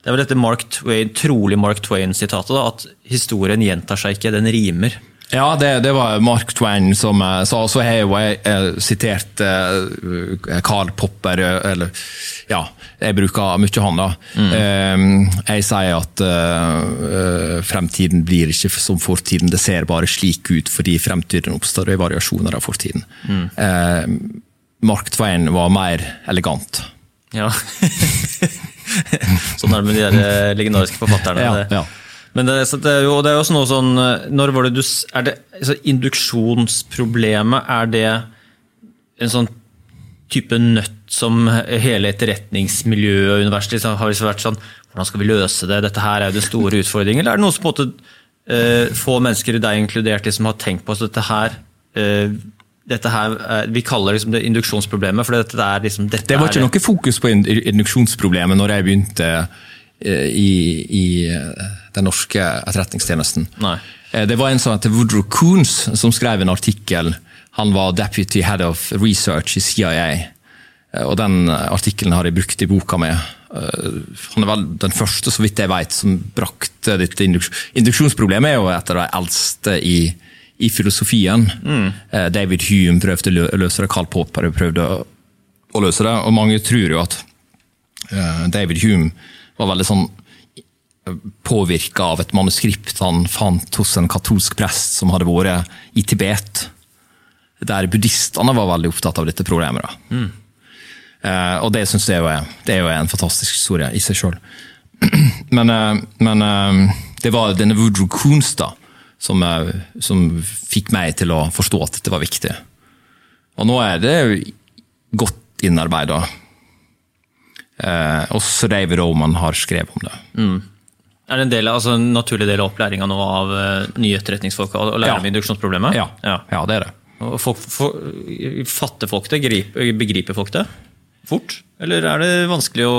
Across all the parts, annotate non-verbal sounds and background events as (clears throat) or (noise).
Det er vel dette Mark Twain, trolig Mark Twain-sitatet, at historien gjentar seg ikke, den rimer. Ja, det, det var Mark Twain som sa, og Så har jo jeg uh, sitert uh, Karl Popper, eller ja, jeg bruker mye han, da. Mm. jeg sier at fremtiden blir ikke som fortiden, det ser bare slik ut fordi fremtiden oppstår i variasjoner av fortiden. Mm. Mark Twain var mer elegant. Ja. (laughs) (laughs) sånn er det med de der legendariske forfatterne. Ja, ja. Men det, det, er jo, det, er jo, også noe sånn Når var det du er det, altså Induksjonsproblemet, er det en sånn type nøtt som hele etterretningsmiljøet og universet liksom, har liksom vært sånn Hvordan skal vi løse det? Dette her er jo den store utfordringen. Eller er det noe som på en måte uh, få mennesker, deg inkludert, liksom har tenkt på at dette her dette her, Vi kaller liksom det induksjonsproblemet. for dette er liksom, dette Det var ikke noe fokus på induksjonsproblemet når jeg begynte eh, i, i den norske etterretningstjenesten. Nei. Eh, det var en som heter Woodrow Coons som skrev en artikkel. Han var deputy head of research i CIA. Eh, og Den artikkelen har jeg brukt i boka mi. Han er vel den første, så vidt jeg vet, som brakte dette induksjonsproblemet. er jo et av de eldste i i filosofien. Mm. David Hume prøvde å løse det, Carl Popper prøvde å løse det. Og mange tror jo at eh, David Hume var veldig sånn eh, påvirka av et manuskript han fant hos en katolsk prest som hadde vært i Tibet. Der buddhistene var veldig opptatt av dette problemet. Mm. og det syns jeg er, det er jo en fantastisk historie i seg sjøl. (clears throat) Men, men, det var denne Woodrow Koonstad som, som fikk meg til å forstå at dette var viktig. Og nå er det godt innarbeida. Eh, også David man har skrevet om det. Mm. Er det en, del, altså en naturlig del av opplæringa nå av uh, nye etterretningsfolk å lære ja. om induksjonsproblemet? Ja. Ja. ja. det er det. Folk, for, fatter folk det? Griper, begriper folk det fort? Eller er det vanskelig å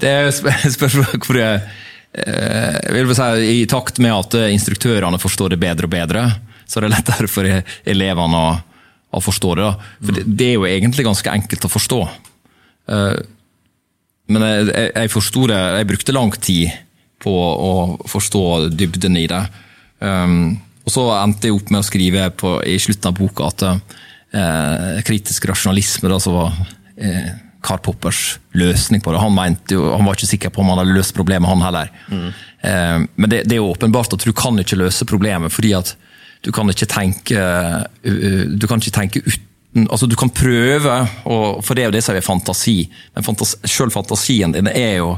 Det (laughs) spørs hvor jeg si, I takt med at instruktørene forstår det bedre og bedre, så er det lettere (laughs) for elevene å, å forstå det. For det, det, er jo egentlig ganske enkelt å forstå. Eh, men jeg, jeg, forsto det Jeg brukte lang tid på å forstå dybden i det. Og så endte jeg opp med å skrive på, i slutten av boka at eh, kritisk rasjonalisme da, så var eh, Karl Poppers løsning på det. Han, jo, han, var ikke sikker på om han hadde løst problemet, han heller. Mm. Eh, men det, det, er åpenbart at du kan ikke løse problemet, fordi at du kan ikke tenke, du kan ikke tenke uten altså Du kan prøve, for det er jo det som er fantasi. Men fantasi, selv fantasien din er jo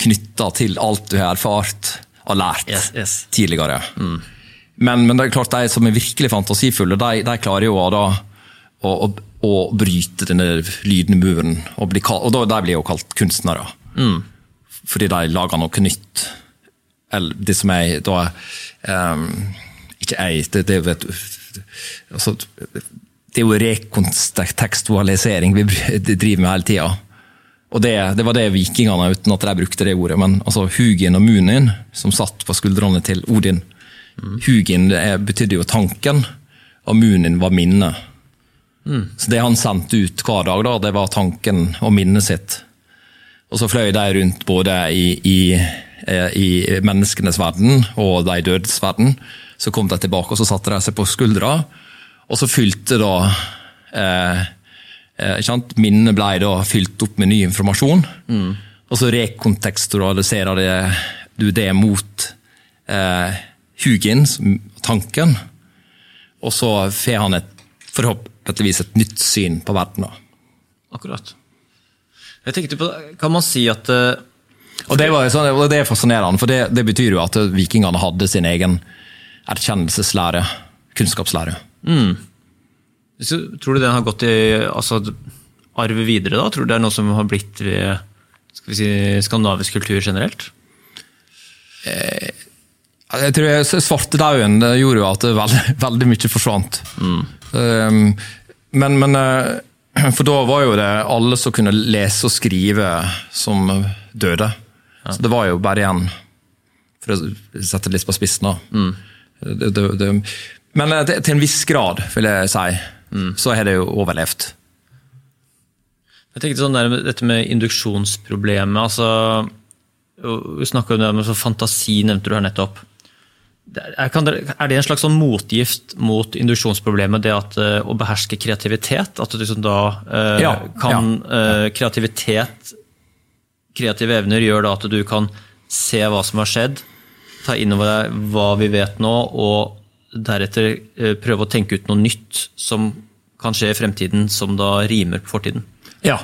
knytta til alt du har erfart og lært yes, yes. tidligere. Mm. Men, men, det er klart de som er virkelig fantasifulle, de, de klarer jo da å, å å bryte denne lydende muren. Og, bli, og da, de blir jo kalt kunstnere. Mm. Fordi de lager noe nytt. Eller det som jeg da um, Ikke jeg, det, det, vet, altså, det er jo rekontekstualisering vi (laughs) driver med hele tida. Og det, det, var det vikingene, uten at de brukte det ordet. Men altså, Hugin og Munin, som satt på skuldrene til Odin mm. Hugin betydde jo tanken, og Munin var minnet. Mm. Så Det han sendte ut hver dag, da, det var tanken og minnet sitt. Og så fløy de rundt både i, i, eh, i menneskenes verden og de dødes verden. Så kom de tilbake og så satte de seg på skuldra, og så fylte da eh, sant, Minnet ble da fylt opp med ny informasjon. Mm. Og så rekontekstualiserer du det mot eh, Hugin, tanken. Og så får han et forhåp forhåpentligvis et nytt syn på verden. Akkurat. Jeg tenkte på, Kan man si at uh, og det, var, sånn, og det, er fascinerende, for det, det, betyr jo at vikingene hadde sin egen erkjennelseslære, kunnskapslære. Mm. Tror du den har gått i altså, arv videre? da? Tror du det er noe som har blitt ved skal vi si, skandinavisk kultur generelt? Eh, jeg tror Svartedauden gjorde jo at veldig, veldig mye forsvant. Mm. Um, men, men, eh, For da var jo det alle som kunne lese og skrive, som døde. Ja. Så det var jo bare igjen, for å sette det litt på spissen, da. Mm. Det, det, det, men eh, til en viss grad, vil jeg si, mm. så har det jo overlevd. Jeg tenkte sånn der, Dette med induksjonsproblemet. altså Vi snakka om det med fantasi, nevnte du her nettopp. Er, det, en slags sånn motgift mot induksjonsproblemet, det at, uh, å beherske kreativitet? At du liksom da uh, ja, kan ja. Uh, Kreativitet, kreative evner, gjør da at du kan se hva som har skjedd, ta inn over deg hva vi vet nå, og deretter prøve å tenke ut noe nytt som kan skje i fremtiden, som da rimer på fortiden. Ja,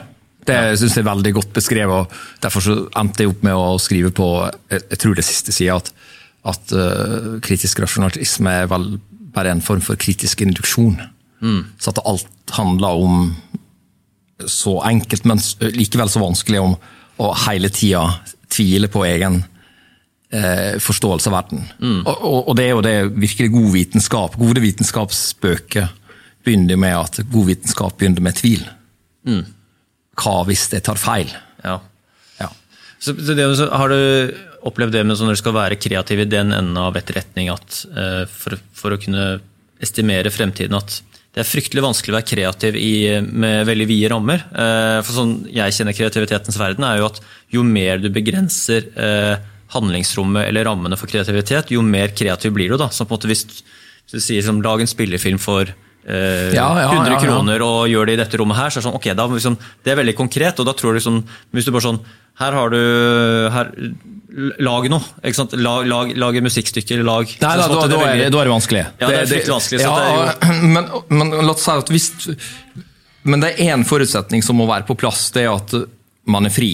det syns jeg er veldig godt beskrevet. og Derfor så endte jeg opp med å skrive på jeg tror det siste sida at, at uh, kritisk rasjonalisme er vel bare en form for kritisk induksjon. Mm. Så at alt handler om så enkelt, men likevel så vanskelig om å hele tida tvile på egen eh, forståelse av verden. Mm. Og, og, og, det er jo det virkelig god vitenskap. Gode vitenskapsbøker begynner med at god vitenskap begynner med tvil. Mm hva hvis jeg tar feil? Ja. ja. Så, så det, har du opplevd det med når du skal være kreativ i den enden av etterretning, at uh, for, for, å kunne estimere fremtiden at det er fryktelig vanskelig å være kreativ i, med veldig vide rammer. Uh, for sånn jeg kjenner kreativitetens verden, er jo at jo mer du begrenser uh, handlingsrommet eller rammene for kreativitet, jo mer kreativ blir du. da. Så på en måte hvis, du sier som lag en spillefilm for Uh, ja, ja, 100 ja, kroner og gjør det i dette rommet her, så er det sånn, ok, da, liksom, det er veldig konkret. og da tror du liksom, Hvis du bare sånn Her har du her, Lag noe. ikke sant? Lag, lag, lag et musikkstykke. lag... Nei, da, da, da, er det, da, er det, vanskelig. Ja, det er fryktelig vanskelig. Ja, (clears throat) men, men la oss si at hvis Men det er én forutsetning som må være på plass. Det er at man er fri.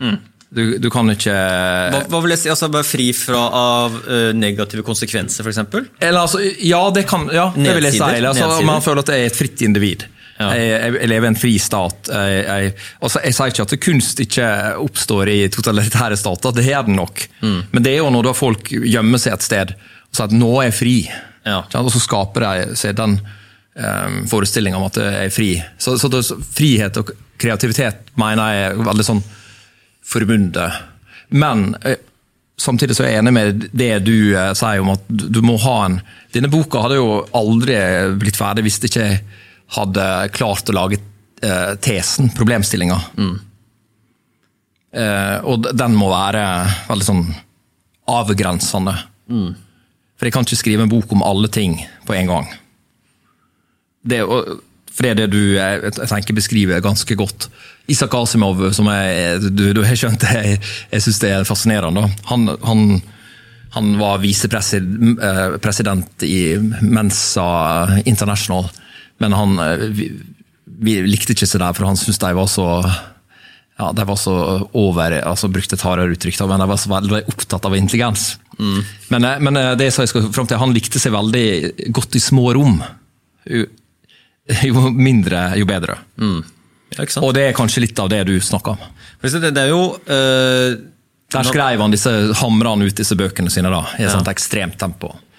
Mm. Du, du, kan ikke Hva, hva vil jeg si, altså Være fri fra av uh, negative konsekvenser, f.eks.? Altså, ja, det kan, ja, det vil jeg si. Altså, man føler at det er et fritt individ. Ja. Jeg, jeg, jeg, lever i en fri stat. Jeg, altså, jeg sier ikke at kunst ikke oppstår i totalitære stater, det gjør den nok. Mm. Men det er jo når folk gjemmer seg et sted og sier at 'nå er jeg fri', ja. og så skaper de seg den um, eh, forestillinga om at jeg er fri. Så, så det, frihet og kreativitet mener jeg er veldig sånn forbundet. Men eh, samtidig så er jeg enig med det du eh, sier om at du må ha en Denne boka hadde jo aldri blitt ferdig hvis det ikke hadde klart å lage eh, tesen, problemstillinga. Mm. og den må være veldig sånn avgrensende. Mm. For jeg kan ikke skrive en bok om alle ting på en gang. Det, for det er det du jeg tenker beskriver ganske godt. Isak Asimov, som jeg, du, du har skjønt jeg, jeg syns det er fascinerende. Han, han, han var visepresident i Mensa International, men han vi, vi likte ikke seg der, for han syntes de var så ja, de var så over altså brukte et hardere uttrykk, men de var så veldig opptatt av intelligens. Mm. Men, men, det jeg skal frem til, han likte seg veldig godt i små rom. Jo mindre, jo bedre. Mm. Ja, og det er kanskje litt av det du snakker om. Det, er jo... Uh, Der skrev han disse hamrene ut disse bøkene sine da, i et ja. sånt ekstremt tempo.